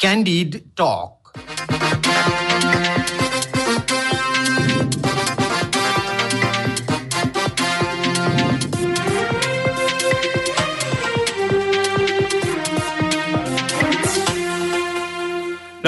Candid Talk.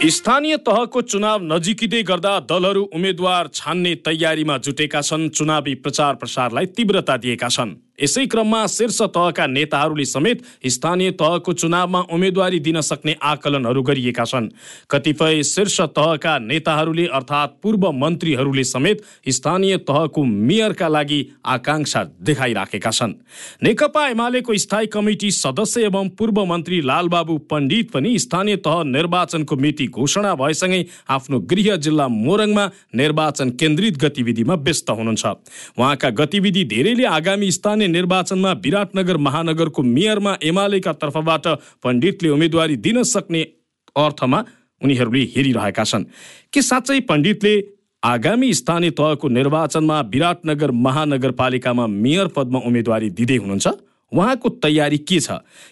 स्थानीय तहको चुनाव नजिकिँदै गर्दा दलहरू उम्मेद्वार छान्ने तयारीमा जुटेका छन्। चुनावी प्रचार प्रसारलाई तीव्रता दिएका छन्। यसै क्रममा शीर्ष तहका नेताहरूले समेत स्थानीय तहको चुनावमा उम्मेदवारी दिन सक्ने आकलनहरू गरिएका छन्। कतिपय शीर्ष तहका नेताहरूले अर्थात् पूर्व मन्त्रीहरूले समेत स्थानीय तहको मेयरका लागि आकाङ्क्षा देखाइराखेका छन्। नेकपा एमालेको स्थायी कमिटी सदस्य एवं पूर्व मन्त्री लालबाबु पण्डित पनि स्थानीय तह निर्वाचनको मिति घोषणा भएसँगै आफ्नो गृह जिल्ला मोरङमा निर्वाचन केन्द्रित गतिविधिमा व्यस्त हुनुहुन्छ। उहाँका गतिविधि धेरैले आगामी स्थानीय निर्वाचनमा विराटनगर महानगरको मेयरमा एमालेका तर्फबाट पण्डितले उम्मेदवारी दिन सक्ने अर्थमा उनीहरूले हेरिरहेका छन्। के साँच्चै पण्डितले आगामी स्थानीय तहको निर्वाचनमा विराटनगर महानगरपालिकामा मेयर पदमा उम्मेदवारी दिँदै हुनुहुन्छ? उहाँको तयारी के छ?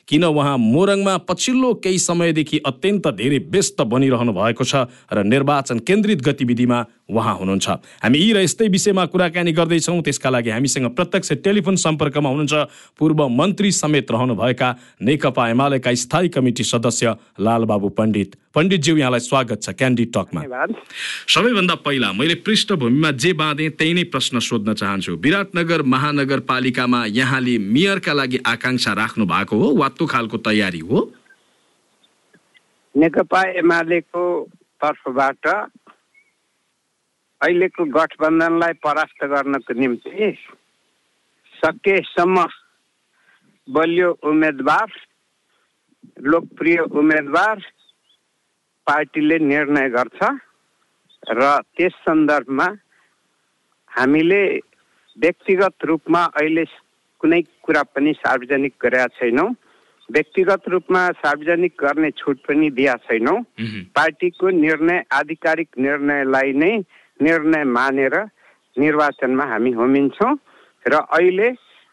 किन उहाँ मोरङमा पछिल्लो केही समयदेखि अत्यन्त धेरै व्यस्त बनिरहनु भएको छ र निर्वाचन केन्द्रित गतिविधिमा उहाँ हुनुहुन्छ? हामी यी र यस्तै विषयमा कुराकानी गर्दैछौँ त्यसका लागि हामीसँग प्रत्यक्ष टेलिफोन सम्पर्कमा हुनुहुन्छ पूर्व मन्त्री समेत रहनुभएका नेकपा एमालेका स्थायी कमिटी सदस्य लालबाबु पण्डित। पण्डितज्यू यहाँलाई स्वागत छ क्यान्डिड टकमा। सबैभन्दा पहिला मैले पृष्ठभूमिमा जे बाँधेँ त्यही नै प्रश्न सोध्न चाहन्छु। विराटनगर महानगरपालिकामा यहाँले मेयरका लागि आकाङ्क्षा राख्नु भएको हो वा त्यो खालको तयारी हो? नेकपा एमालेको तर्फबाट अहिलेको गठबन्धनलाई परास्त गर्नको निम्ति सकेसम्म बलियो उम्मेदवार लोकप्रिय उम्मेदवार पार्टीले निर्णय गर्छ र त्यस सन्दर्भमा हामीले व्यक्तिगत रूपमा अहिले कुनै कुरा पनि सार्वजनिक गरेका छैनौँ। व्यक्तिगत रूपमा सार्वजनिक गर्ने छुट पनि दिएका छैनौँ। पार्टीको निर्णय आधिकारिक निर्णयलाई नै निर्णय मानेर निर्वाचनमा हामी होमिन्छौँ र अहिले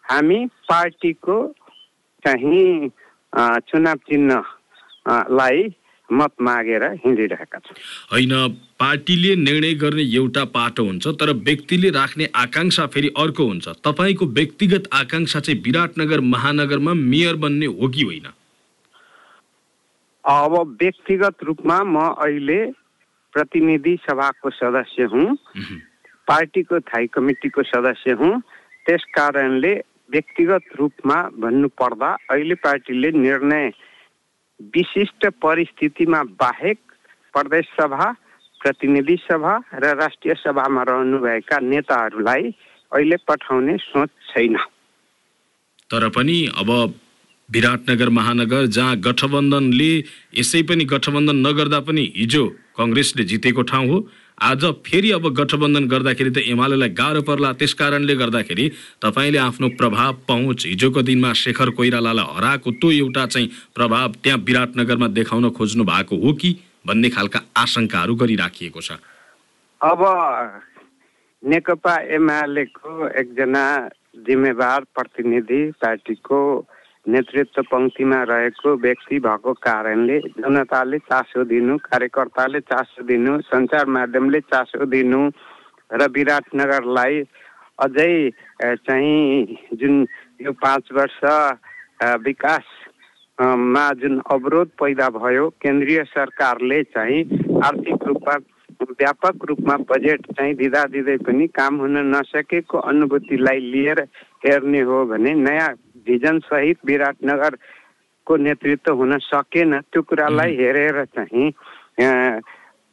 हामी पार्टीको चाहिँ चुनाव चिन्हलाई मत मागेर हिँडिरहेका छौँ। होइन पार्टीले निर्णय गर्ने एउटा पाटो हुन्छ तर व्यक्तिले राख्ने आकाङ्क्षा फेरि अर्को हुन्छ। तपाईँको व्यक्तिगत आकाङ्क्षा चाहिँ विराटनगर महानगरमा मेयर बन्ने हो कि होइन? अब व्यक्तिगत रूपमा म अहिले प्रतिनिधि सभाको सदस्य हुँ पार्टीको थाई कमिटीको सदस्य हुँ। त्यस कारणले व्यक्तिगत रूपमा भन्नुपर्दा अहिले पार्टीले निर्णय विशिष्ट परिस्थितिमा बाहेक प्रदेश सभा प्रतिनिधि सभा र राष्ट्रिय सभामा रहनुभएका नेताहरूलाई अहिले पठाउने सोच छैन। तर पनि अब विराटनगर महानगर जहाँ गठबन्धनले यसै पनि गठबन्धन नगर्दा पनि हिजो कङ्ग्रेसले जितेको ठाउँ हो। आज फेरि अब गठबन्धन गर्दाखेरि त एमालेलाई गाह्रो पर्ला। त्यस कारणले गर्दाखेरि तपाईँले आफ्नो प्रभाव पहुँच हिजोको दिनमा शेखर कोइरालालाई हराएको त्यो एउटा चाहिँ प्रभाव त्यहाँ विराटनगरमा देखाउन खोज्नु भएको हो कि? भन्ने खालका आशंकाहरू गरिराखिएको छ। अब नेकपा एमालेको एकजना जिम्मेवार प्रतिनिधि पार्टीको नेतृत्व पङ्क्तिमा रहेको व्यक्ति भएको कारणले जनताले चासो दिनु कार्यकर्ताले चासो दिनु सञ्चार माध्यमले चासो दिनु र विराटनगरलाई अझै चाहिँ जुन यो पाँच वर्ष विकासमा जुन अवरोध पैदा भयो। केन्द्रीय सरकारले चाहिँ आर्थिक रूपमा व्यापक रूपमा बजेट चाहिँ दिँदा दिँदै पनि काम हुन नसकेको अनुभूतिलाई लिएर हेर्ने हो भने नयाँ भिजन सहित विराटनगरको नेतृत्व हुन सकेन। त्यो कुरालाई हेरेर चाहिँ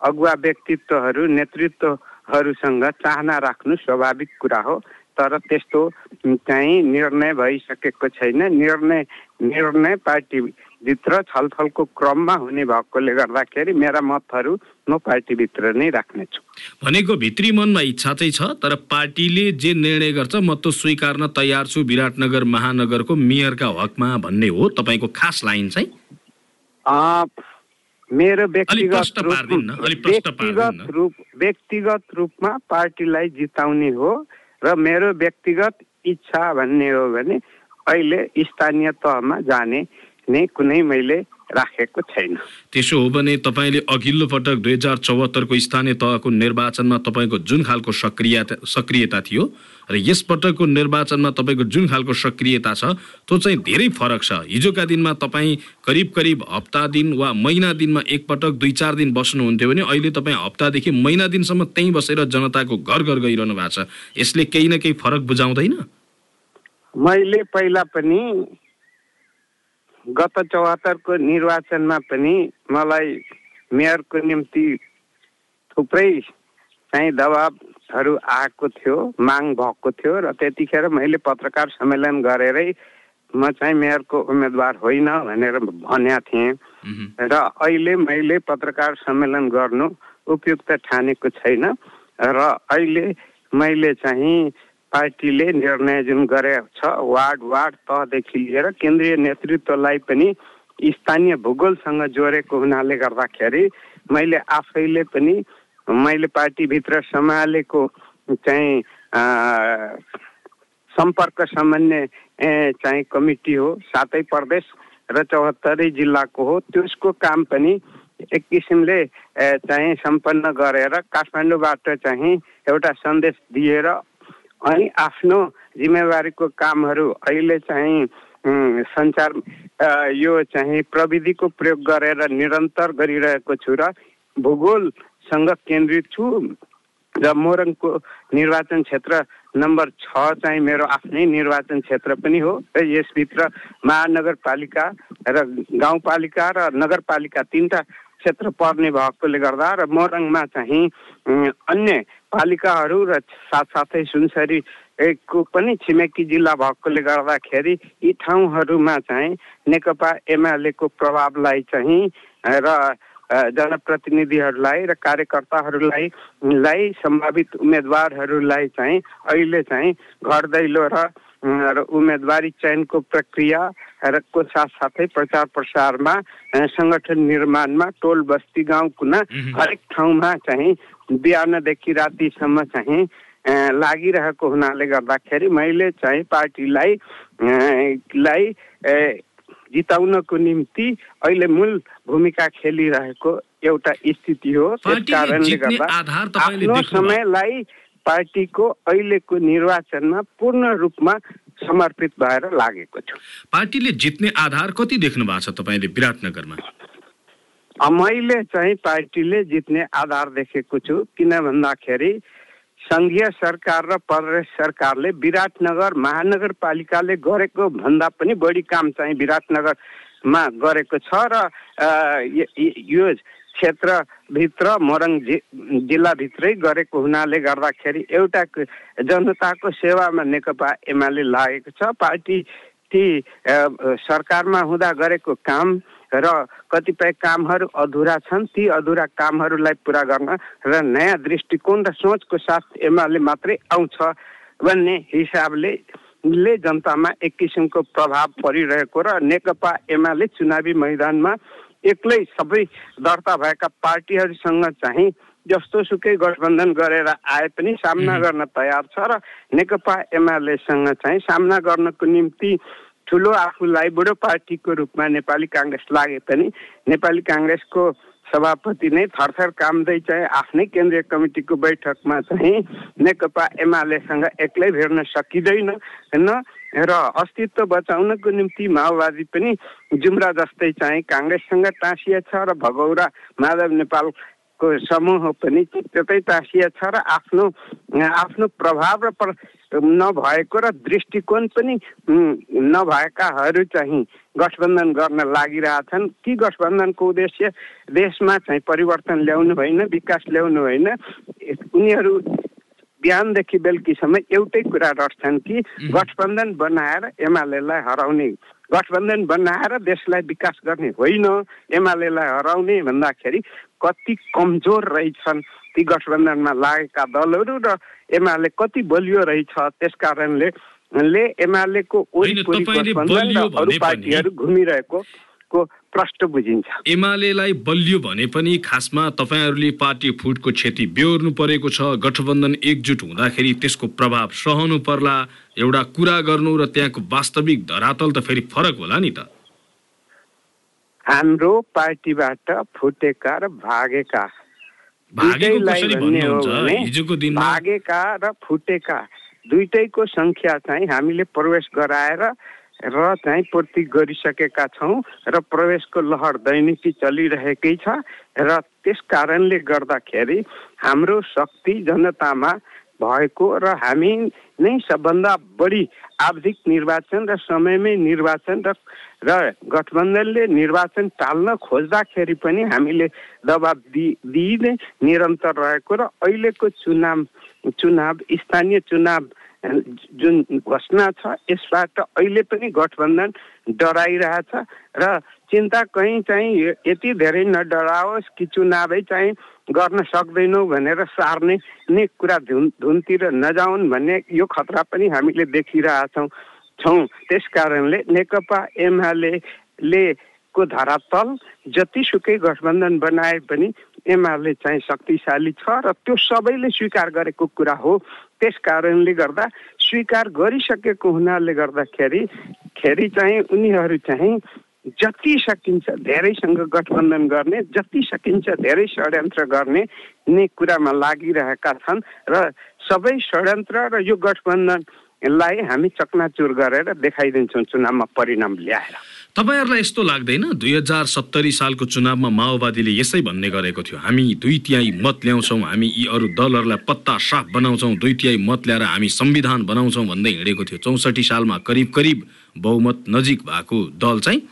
अगुवा व्यक्तित्वहरू नेतृत्वहरूसँग चाहना राख्नु स्वाभाविक कुरा हो। तर त्यस्तो चाहिँ निर्णय भइसकेको छैन। निर्णय निर्णय पार्टीभित्र छलफलको क्रममा हुने भएकोले गर्दाखेरि मेरा मतहरू म पार्टीभित्र नै राख्नेछु। भनेको भित्री मनमा इच्छा चाहिँ छ तर पार्टीले जे निर्णय गर्छ म त स्वीकार्न तयार छु। विराटनगर महानगरको मेयरका हकमा भन्ने हो। तपाईँको खास लाइन चाहिँ? मेरो व्यक्तिगत व्यक्तिगत रूप व्यक्तिगत रूपमा पार्टीलाई जिताउने हो। र मेरो व्यक्तिगत इच्छा भन्ने हो भने अहिले स्थानीय तहमा जाने नै कुनै मैले राखेको छैन। त्यसो हो भने तपाईँले अघिल्लो पटक दुई हजार चौहत्तरको स्थानीय तहको निर्वाचनमा तपाईँको जुन खालको सक्रियता सक्रियता थियो र यस पटकको निर्वाचनमा तपाईँको जुन खालको सक्रियता छ त्यो चाहिँ धेरै फरक छ। हिजोका दिनमा तपाईँ करिब करिब हप्ता दिन वा महिना दिनमा एकपटक दुई चार दिन बस्नुहुन्थ्यो भने अहिले तपाईँ हप्तादेखि महिना दिनसम्म त्यहीँ बसेर जनताको घर घर गइरहनु भएको छ। यसले केही न केही फरक बुझाउँदैन? मैले पहिला पनि गत चौहत्तरको निर्वाचनमा पनि मलाई मेयरको निम्ति थुप्रै चाहिँ दबाबहरू आएको थियो माग भएको थियो र त्यतिखेर मैले पत्रकार सम्मेलन गरेरै म चाहिँ मेयरको उम्मेदवार होइन भनेर भनेको थिएँ। र अहिले मैले पत्रकार सम्मेलन गर्नु उपयुक्त ठानेको छैन र अहिले मैले चाहिँ पार्टीले निर्णय जुन गरेको छ। वार्ड वार्ड तहदेखि लिएर केन्द्रीय नेतृत्वलाई पनि स्थानीय भूगोलसँग जोडेको हुनाले गर्दाखेरि मैले आफैले पनि मैले पार्टीभित्र सम्हालेको चाहिँ सम्पर्क समन्वय चाहिँ कमिटी हो सातै प्रदेश र चौहत्तरै जिल्लाको हो। त्यसको काम पनि एक किसिमले चाहिँ सम्पन्न गरेर काठमाडौँबाट चाहिँ एउटा सन्देश दिएर अनि आफ्नो जिम्मेवारीको कामहरू अहिले चाहिँ सञ्चार यो चाहिँ प्रविधिको प्रयोग गरेर निरन्तर गरिरहेको छु र भूगोलसँग केन्द्रित छु। र मोरङको निर्वाचन क्षेत्र नम्बर छ चाहिँ मेरो आफ्नै निर्वाचन क्षेत्र पनि हो र यसभित्र महानगरपालिका र गाउँपालिका र नगरपालिका तिनवटा क्षेत्र पर्ने भएकोले गर्दा र मोरङमा चाहिँ अन्य पालिकाहरू र साथसाथै सुनसरीको पनि छिमेकी जिल्ला भएकोले गर्दाखेरि यी ठाउँहरूमा चाहिँ नेकपा एमालेको प्रभावलाई चाहिँ र जनप्रतिनिधिहरूलाई र कार्यकर्ताहरूलाई लाई सम्भावित उम्मेदवारहरूलाई चाहिँ अहिले चाहिँ घर दैलो र र उम्मेदवारी चयनको प्रक्रिया र को साथसाथै प्रचार प्रसारमा सङ्गठन निर्माणमा टोल बस्ती गाउँ कुना हरेक ठाउँमा चाहिँ बिहानदेखि रातिसम्म चाहिँ लागिरहेको हुनाले गर्दाखेरि मैले चाहिँ पार्टीलाई लाई जिताउनको निम्ति अहिले मूल भूमिका खेलिरहेको एउटा स्थिति हो। त्यस कारणले गर्दा आफ्नो समयलाई पार्टीको अहिलेको निर्वाचनमा पूर्ण रूपमा समर्पित भएर लागेको छु। पार्टीले जित्ने आधार कति देख्नु भएको छ तपाईँले विराटनगरमा? मैले चाहिँ पार्टीले जित्ने आधार देखेको छु किन भन्दाखेरि सङ्घीय सरकार र प्रदेश सरकारले विराटनगर महानगरपालिकाले गरेको भन्दा पनि बढी काम चाहिँ विराटनगरमा गरेको छ र यो क्षेत्रभित्र मोरङ जि जिल्लाभित्रै गरेको हुनाले गर्दाखेरि एउटा जनताको सेवामा नेकपा एमाले लागेको छ। पार्टी ती सरकारमा हुँदा गरेको काम र कतिपय कामहरू अधुरा छन् ती अधुरा कामहरूलाई पुरा गर्न र नयाँ दृष्टिकोण र सोचको साथ एमाले मात्रै आउँछ भन्ने हिसाबले ले जनतामा एक किसिमको प्रभाव परिरहेको र नेकपा एमाले चुनावी मैदानमा एक्लै सबै दर्ता भएका पार्टीहरूसँग चाहिँ जस्तो सुकै गठबन्धन गरेर आए पनि सामना गर्न तयार छ र नेकपा एमालेसँग चाहिँ सामना गर्नको निम्ति ठुलो आफूलाई बुढो पार्टीको रूपमा नेपाली काङ्ग्रेस लागे पनि नेपाली काङ्ग्रेसको सभापति नै थरथर कामदै चाहिँ आफ्नै केन्द्रीय कमिटीको बैठकमा चाहिँ नेकपा एमालेसँग एक्लै भेट्न सकिँदैन होइन र अस्तित्व बचाउनको निम्ति माओवादी पनि जुम्रा जस्तै चाहिँ काङ्ग्रेससँग टाँसिएछ र भगौरा माधव नेपालको समूह पनि त्यतै टाँसिएछ र आफ्नो आफ्नो प्रभाव र नभएको र दृष्टिकोण पनि नभएकाहरू चाहिँ गठबन्धन गर्न लागिरहेछन्। ती गठबन्धनको उद्देश्य देशमा चाहिँ परिवर्तन ल्याउनु होइन विकास ल्याउनु होइन। उनीहरू बिहानदेखि बेलुकीसम्म एउटै कुरा रट्छन् कि गठबन्धन बनाएर एमालेलाई हराउने। गठबन्धन बनाएर देशलाई विकास गर्ने होइन एमालेलाई हराउने भन्दाखेरि कति कमजोर रहेछन् ती गठबन्धनमा लागेका दलहरू र एमाले कति बलियो रहेछ? त्यस कारणले ले एमालेको अरू पार्टीहरू घुमिरहेको को प्रष्ट बुझिन्छ। एमालेलाई बलियो भने पनि खासमा तपाईँहरूले पार्टी फुटको क्षति बेहोर्नु परेको छ। गठबन्धन एकजुट हुँदाखेरि त्यसको प्रभाव सहनु पर्ला। एउटा कुरा गर्नु र त्यहाँको वास्तविक धरातल त फेरि फरक होला नि त। हाम्रो पार्टीबाट फुटेका र भागेका भागेका र फुटेका दुइटैको सङ्ख्या चाहिँ हामीले प्रवेश गराएर र चाहिँ पूर्ति गरिसकेका छौँ र प्रवेशको लहर दैनिकी चलिरहेकै छ र त्यस कारणले गर्दाखेरि हाम्रो शक्ति जनतामा भएको र हामी नै सबभन्दा बढी आवधिक निर्वाचन र समयमै निर्वाचन र र गठबन्धनले निर्वाचन टाल्न खोज्दाखेरि पनि हामीले दबाब दि दिइने निरन्तर रहेको र अहिलेको चुनाव चुनाव स्थानीय चुनाव जुन घोषणा छ यसबाट अहिले पनि गठबन्धन डराइरहेछ र चिन्ता कहीँ चाहिँ यति धेरै नडराओस् कि चुनावै चाहिँ गर्न सक्दैनौँ भनेर सार्ने नै कुरा धुन धुनतिर नजाउन् भन्ने यो खतरा पनि हामीले देखिरहेछौँ छौँ। त्यस कारणले नेकपा एमाले को धरातल जतिसुकै गठबन्धन बनाए पनि एमाले चाहिँ शक्तिशाली छ र त्यो सबैले स्वीकार गरेको कुरा हो। त्यस कारणले गर्दा स्वीकार गरिसकेको हुनाले गर्दाखेरि खेरि चाहिँ उनीहरू चाहिँ जति सकिन्छ धेरैसँग गठबन्धन गर्ने जति सकिन्छ धेरै षड्यन्त्र गर्ने नै कुरामा लागिरहेका छन् र सबै षड्यन्त्र र यो गठबन्धनलाई हामी चकनाचुर गरेर देखाइदिन्छौँ चुनावमा परिणाम ल्याएर। तपाईँहरूलाई यस्तो लाग्दैन? दुई हजार सत्तरी सालको चुनावमा माओवादीले यसै भन्ने गरेको थियो। हामी दुई तिहाई मत ल्याउँछौँ हामी यी अरू दलहरूलाई पत्ता साफ बनाउँछौँ दुई तिहाई मत ल्याएर हामी संविधान बनाउँछौँ भन्दै हिँडेको थियो। चौसठी सालमा करिब करिब बहुमत नजिक भएको दल चाहिँ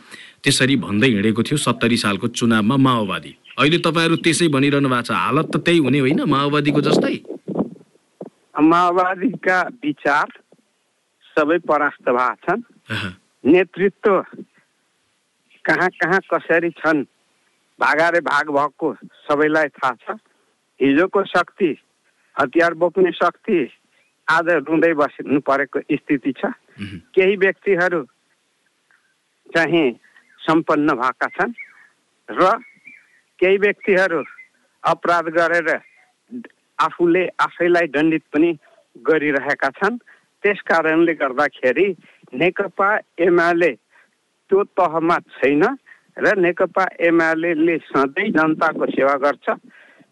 त्यसरी भन्दै हिँडेको थियो सत्तरी सालको चुनावमा माओवादी। अहिले तपाईँहरू त्यसै भनिरहनु भएको छ हालत त त्यही हुने होइन माओवादीको जस्तै। माओवादीका विचार सबै परास्त भएको छन्। नेतृत्व कहाँ कहाँ कसरी छन् भागारे भाग भएको सबैलाई थाहा छ। हिजोको शक्ति हतियार बोक्ने शक्ति आज रुँदै बस्नु परेको स्थिति छ। केही व्यक्तिहरू चाहिँ सम्पन्न भएका छन् र केही व्यक्तिहरू अपराध गरेर आफूले आफैलाई दण्डित पनि गरिरहेका छन्। त्यस कारणले गर्दाखेरि नेकपा एमाले त्यो तहमा छैन र नेकपा एमाले सधैँ जनताको सेवा गर्छ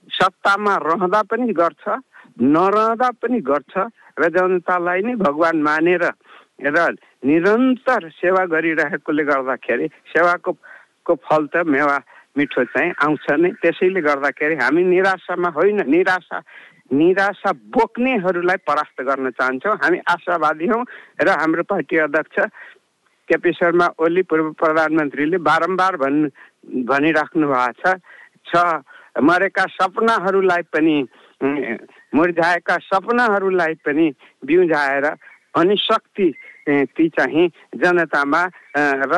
सत्तामा रहँदा पनि गर्छ नरहँदा पनि गर्छ र जनतालाई नै भगवान् मानेर र निरन्तर सेवा गरिरहेकोले गर्दाखेरि सेवाको को फल त मेवा मिठो चाहिँ आउँछ नै। त्यसैले गर्दाखेरि हामी निराशामा होइन निराशा निराशा बोक्नेहरूलाई परास्त गर्न चाहन्छौँ। हामी आशावादी हौँ र हाम्रो पार्टी अध्यक्ष केपी शर्मा ओली पूर्व प्रधानमन्त्रीले बारम्बार भन् भनिराख्नु भएको छ। छ मरेका सपनाहरूलाई पनि मुर्झाएका सपनाहरूलाई पनि बिउझाएर अनि शक्ति ती चाहिँ जनतामा र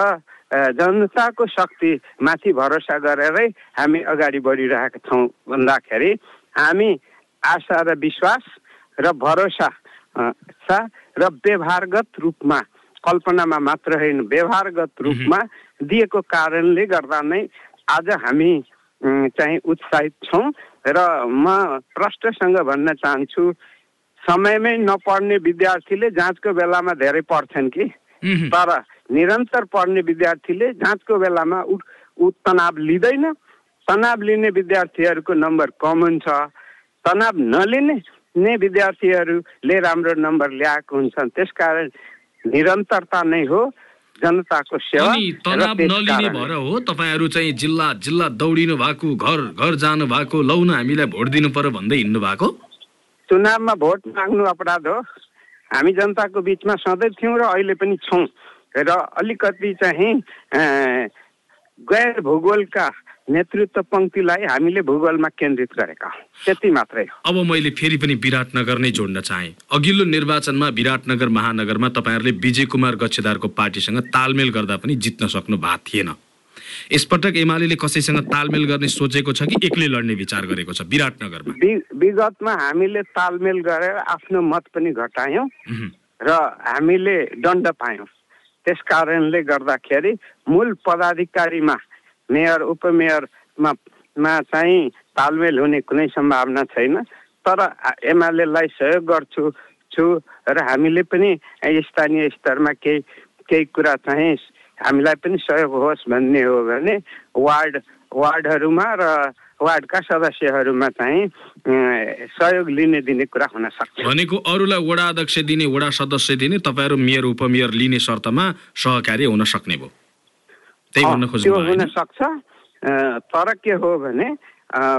जनताको शक्ति माथि भरोसा गरेरै हामी अगाडि बढिरहेका छौँ भन्दाखेरि हामी आशा र विश्वास र भरोसा र व्यवहारगत रूपमा कल्पनामा मात्र होइन व्यवहारगत रूपमा दिएको कारणले गर्दा नै आज हामी चाहिँ उत्साहित छौँ र म प्रष्टसँग भन्न चाहन्छु समयमै नपढ्ने विद्यार्थीले जाँचको बेलामा धेरै पढ्छन् कि। तर निरन्तर पढ्ने विद्यार्थीले जाँचको बेलामा उ ऊ तनाव लिँदैन। तनाव लिने विद्यार्थीहरूको नम्बर कम हुन्छ तनाव नलिने ने विद्यार्थीहरूले राम्रो नम्बर ल्याएको हुन्छन्। त्यसकारण निरन्तरता नै हो जनताको सेवा तनाव नलिने भएर हो तपाईँहरू चाहिँ जिल्ला जिल्ला दौडिनु भएको घर घर जानु भएको लौ न हामीलाई भोट दिनु पर्यो भन्दै हिँड्नु भएको? चुनावमा भोट माग्नु अपराध हो। हामी जनताको बिचमा सधैँ थियौँ र अहिले पनि छौँ। र अलिकति चाहिँ गैर भूगोलका नेतृत्व पङ्क्तिलाई हामीले भूगोलमा केन्द्रित गरेका त्यति मात्रै अब मैले फेरि पनि विराटनगर नै जोड्न चाहेँ। अघिल्लो निर्वाचनमा विराटनगर महानगरमा तपाईँहरूले विजय कुमार गच्छेदारको पार्टीसँग तालमेल गर्दा पनि जित्न सक्नु भएको थिएन। यसपटक एमाले कसैसँग तालमेल गर्ने सोचेको छ कि एक्लै लड्ने विचार गरेको छ विराटनगरमा विगतमा हामीले तालमेल गरेर आफ्नो मत पनि घटायौँ। र हामीले दण्ड पायौँ त्यस कारणले गर्दाखेरि मूल पदाधिकारीमा मेयर उपमेयरमा मा चाहिँ तालमेल हुने कुनै सम्भावना छैन तर एमालेलाई सहयोग गर्छु छु र हामीले पनि स्थानीय स्तरमा केही केही कुरा चाहिँ हामीलाई पनि सहयोग होस् भन्ने हो भने वार्ड वार्डहरूमा र वार्डका सदस्यहरूमा चाहिँ सहयोग लिने दिने कुरा हुन सक्छ। भनेको अरूलाई वडा अध्यक्ष दिने वडा सदस्य दिने तपाईँहरू मेयर उपमेयर लिने शर्तमा सहकार्य हुन सक्ने भयो। त्यही भन्न भयो हुन? सक्छ। तर के हो भने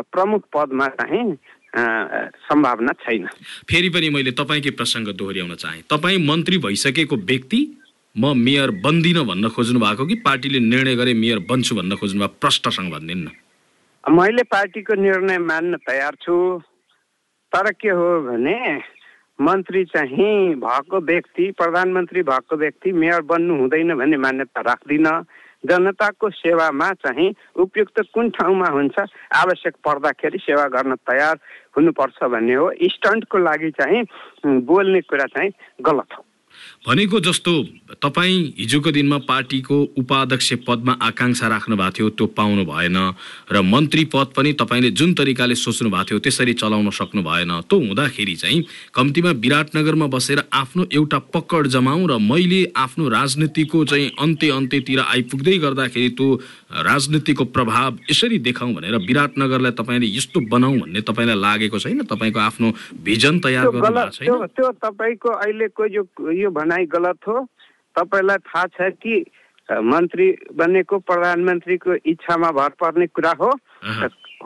प्रमुख पदमा चाहिँ सम्भावना छैन। फेरि पनि मैले तपाईँकै प्रसङ्ग दोहोऱ्याउन चाहेँ। तपाईँ मन्त्री भइसकेको व्यक्ति म मेयर बन्दिनँ भन्न खोज्नु भएको कि पार्टीले निर्णय गरे मेयर बन्छु भन्न खोज्नु भएको प्रष्टसँग भनिदिनु मैले पार्टीको निर्णय मान्न तयार छु तर के हो भने मन्त्री चाहिँ भएको व्यक्ति प्रधानमन्त्री भएको व्यक्ति मेयर बन्नु हुँदैन भन्ने मान्यता राख्दिनँ। जनताको सेवामा चाहिँ उपयुक्त कुन ठाउँमा हुन्छ आवश्यक पर्दाखेरि सेवा गर्न तयार हुनुपर्छ भन्ने हो। स्टन्टको लागि चाहिँ बोल्ने कुरा चाहिँ गलत हो। भनेको जस्तो तपाईँ हिजोको दिनमा पार्टीको उपाध्यक्ष पदमा आकाङ्क्षा राख्नु भएको थियो त्यो पाउनु भएन र मन्त्री पद पनि तपाईँले जुन तरिकाले सोच्नु भएको थियो त्यसरी चलाउन सक्नु भएन। त्यो हुँदाखेरि चाहिँ कम्तीमा विराटनगरमा बसेर आफ्नो एउटा पकड जमाउँ र मैले आफ्नो राजनीतिको चाहिँ अन्त्य अन्त्यतिर आइपुग्दै गर्दाखेरि त्यो राजनीतिको प्रभाव यसरी देखाउँ भनेर विराटनगरलाई तपाईँले यस्तो बनाऊ भन्ने तपाईँलाई लागेको छैन? तपाईँको आफ्नो भिजन तयार त्यो गर्नु भएको छैन? भनाइ गलत हो तपाईँलाई थाहा छ कि मन्त्री बनेको प्रधानमन्त्रीको इच्छामा भर पर्ने कुरा हो।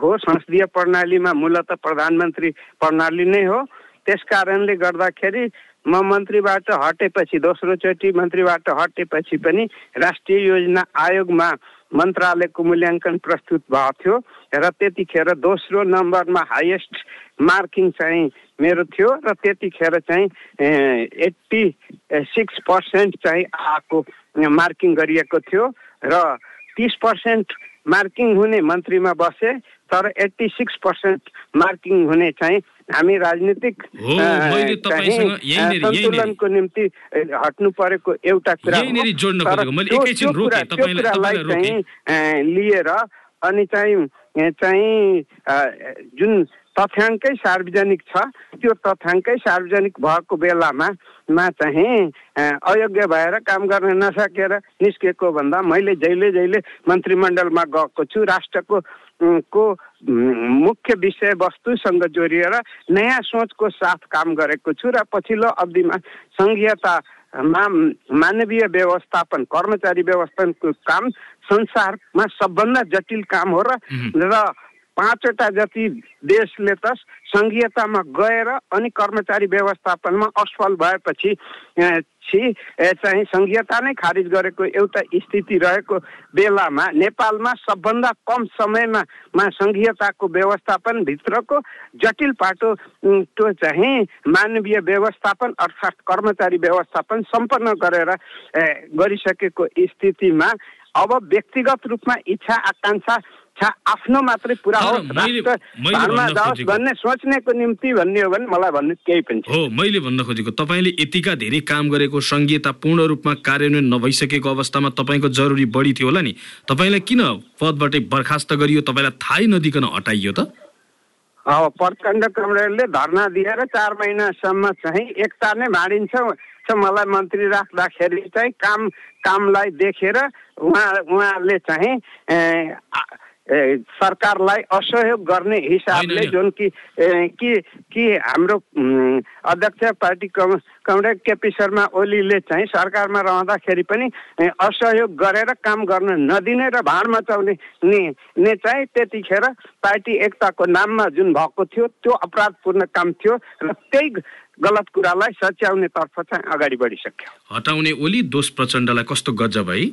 हो संसदीय प्रणालीमा मूलत प्रधानमन्त्री प्रणाली नै हो त्यस कारणले गर्दाखेरि म मन्त्रीबाट हटेपछि दोस्रोचोटि मन्त्रीबाट हटेपछि पनि राष्ट्रिय योजना आयोगमा मन्त्रालयको मूल्याङ्कन प्रस्तुत भएको थियो र त्यतिखेर दोस्रो नम्बरमा हाइएस्ट मार्किङ चाहिँ मेरो थियो र त्यतिखेर चाहिँ एट्टी सिक्स पर्सेन्ट चाहिँ आएको मार्किङ गरिएको थियो र तिस पर्सेन्ट मार्किङ हुने मन्त्रीमा बसे तर एट्टी सिक्स पर्सेन्ट मार्किङ हुने चाहिँ हामी राजनीतिक सन्तुलनको निम्ति हट्नु परेको एउटा कुरा त्यो- कुरालाई चाहिँ लिएर अनि चाहिँ चाहिँ जुन तथ्याङ्कै सार्वजनिक छ। त्यो तथ्याङ्कै सार्वजनिक भएको बेलामा मा चाहिँ अयोग्य भएर काम गर्न नसकेर निस्केको भन्दा मैले जहिले जहिले मन्त्रीमण्डलमा गएको छु राष्ट्रको को मुख्य विषयवस्तुसँग जोडिएर नयाँ सोचको साथ काम गरेको छु र पछिल्लो अवधिमा सङ्घीयतामा मानवीय व्यवस्थापन कर्मचारी व्यवस्थापनको काम संसारमा सबभन्दा जटिल काम हो र र पाँचवटा जति देशले त सङ्घीयतामा गएर अनि कर्मचारी व्यवस्थापनमा असफल भएपछि चाहिँ सङ्घीयता नै खारिज गरेको एउटा स्थिति रहेको बेलामा नेपालमा सबभन्दा कम समयमा मा सङ्घीयताको व्यवस्थापन भित्रको जटिल पाटो त्यो चाहिँ मानवीय व्यवस्थापन अर्थात् कर्मचारी व्यवस्थापन सम्पन्न गरेर गरिसकेको स्थितिमा अब व्यक्तिगत रूपमा इच्छा आकाङ्क्षा आफ्नो मात्रै पुरा होस् भन्न जाओस् खोजेको- भन्ने सोच्नेको निम्ति भन्ने हो भने मलाई भन्नु केही पनि हो मैले भन्न खोजेको तपाईँले यतिका धेरै काम गरेको सङ्घीयता पूर्ण रूपमा कार्यान्वयन नभइसकेको अवस्थामा तपाईँको जरुरी बढी थियो होला नि। तपाईँलाई किन पदबाटै बर्खास्त गरियो तपाईँलाई थाहै नदिकन हटाइयो त? अब प्रचण्ड कमरेडले धर्ना दिएर चार महिनासम्म चाहिँ एकता नै भाँडिन्छ मलाई मन्त्री राख्दाखेरि चाहिँ काम कामलाई देखेर उहाँ उहाँले चाहिँ सरकारलाई असहयोग गर्ने हिसाबले। जुन कि कि कि हाम्रो अध्यक्ष पार्टी कम कमरेड केपी शर्मा ओलीले चाहिँ सरकारमा रहँदाखेरि पनि असहयोग गरेर काम गर्न नदिने र भाँड मचाउने ने ने चाहिँ त्यतिखेर पार्टी एकताको नाममा जुन भएको थियो त्यो अपराधपूर्ण काम थियो र त्यही गलत कुरालाई सच्याउने तर्फ चाहिँ अगाडि बढिसक्यो हटाउने ओली दोष प्रचण्डलाई कस्तो गज भई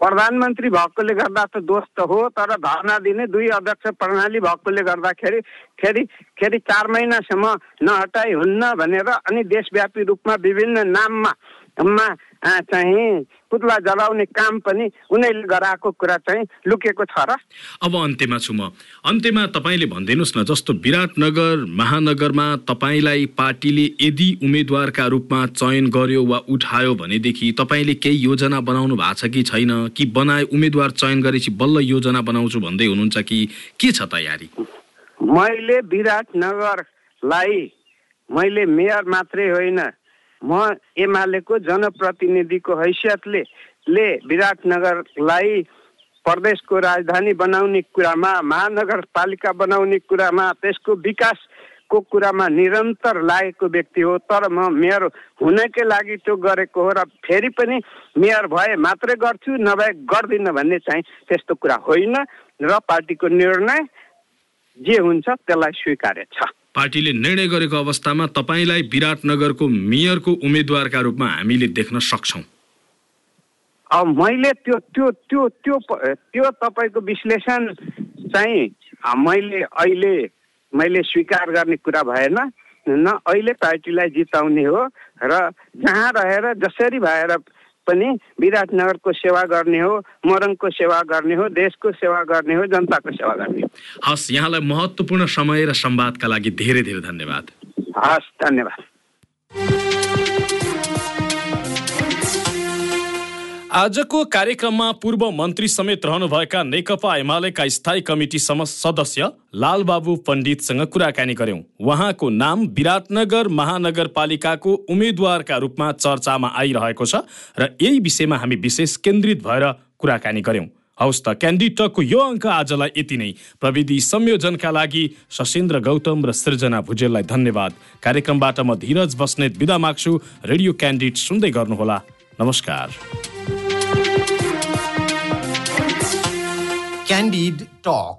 प्रधानमन्त्री भएकोले गर्दा त दोष त हो तर धर्ना दिने दुई अध्यक्ष प्रणाली भएकोले गर्दाखेरि खेरि खेरि चार महिनासम्म नहटाइ हुन्न भनेर अनि देशव्यापी रूपमा विभिन्न नाममा चाहिँ पुतला जलाउने काम पनि उनीहरूले गराएको कुरा चाहिँ लुकेको छ र। अब अन्त्यमा छु म। अन्त्यमा तपाईँले भनिदिनुहोस् न जस्तो विराटनगर महानगरमा तपाईँलाई पार्टीले यदि उम्मेद्वारका रूपमा चयन गर्यो वा उठायो भनेदेखि तपाईँले केही योजना बनाउनु भएको छ कि छैन कि बनाए उम्मेद्वार चयन गरेपछि बल्ल योजना बनाउँछु भन्दै हुनुहुन्छ कि के छ तयारी? मैले विराटनगरलाई मैले मेयर मात्रै होइन म एमालेको जनप्रतिनिधिको हैसियतले ले विराटनगरलाई प्रदेशको राजधानी बनाउने कुरामा महानगरपालिका बनाउने कुरामा त्यसको विकासको कुरामा निरन्तर लागेको व्यक्ति हो। तर म मेयर हुनकै लागि त्यो गरेको हो र फेरि पनि मेयर भए मात्रै गर्छु नभए गर्दिनँ भन्ने चाहिँ त्यस्तो कुरा होइन र पार्टीको निर्णय जे हुन्छ त्यसलाई स्वीकार्य छ। पार्टीले निर्णय गरेको अवस्थामा तपाईँलाई विराटनगरको मेयरको उम्मेद्वारका रूपमा हामीले देख्न सक्छौँ। मैले त्यो त्यो त्यो त्यो त्यो तपाईँको विश्लेषण चाहिँ मैले अहिले मैले स्वीकार गर्ने कुरा भएन न अहिले पार्टीलाई जिताउने हो र जहाँ रहेर जसरी भएर पनि विराटनगरको सेवा गर्ने हो मोरङको सेवा गर्ने हो देशको सेवा गर्ने हो जनताको सेवा गर्ने हो। हस् यहाँलाई महत्त्वपूर्ण समय र संवादका लागि धेरै धेरै धन्यवाद। हस् धन्यवाद। आजको कार्यक्रममा पूर्व मन्त्री समेत रहनुभएका नेकपा एमालेका स्थायी कमिटी सदस्य लालबाबु पण्डितसँग कुराकानी गर्यौं उहाँको नाम विराटनगर महानगरपालिकाको उम्मेद्वारका रूपमा चर्चामा आइरहेको छ र यही विषयमा हामी विशेष केन्द्रित भएर कुराकानी गर्यौं हौस् त क्यान्डिटकको यो अङ्क आजलाई यति नै। प्रविधि संयोजनका लागि सशेन्द्र गौतम र सृजना भुजेललाई धन्यवाद। कार्यक्रमबाट म धीरज बस्नेत बिदा माग्छु। रेडियो क्यान्डिड सुन्दै गर्नुहोला। नमस्कार Candid Talk.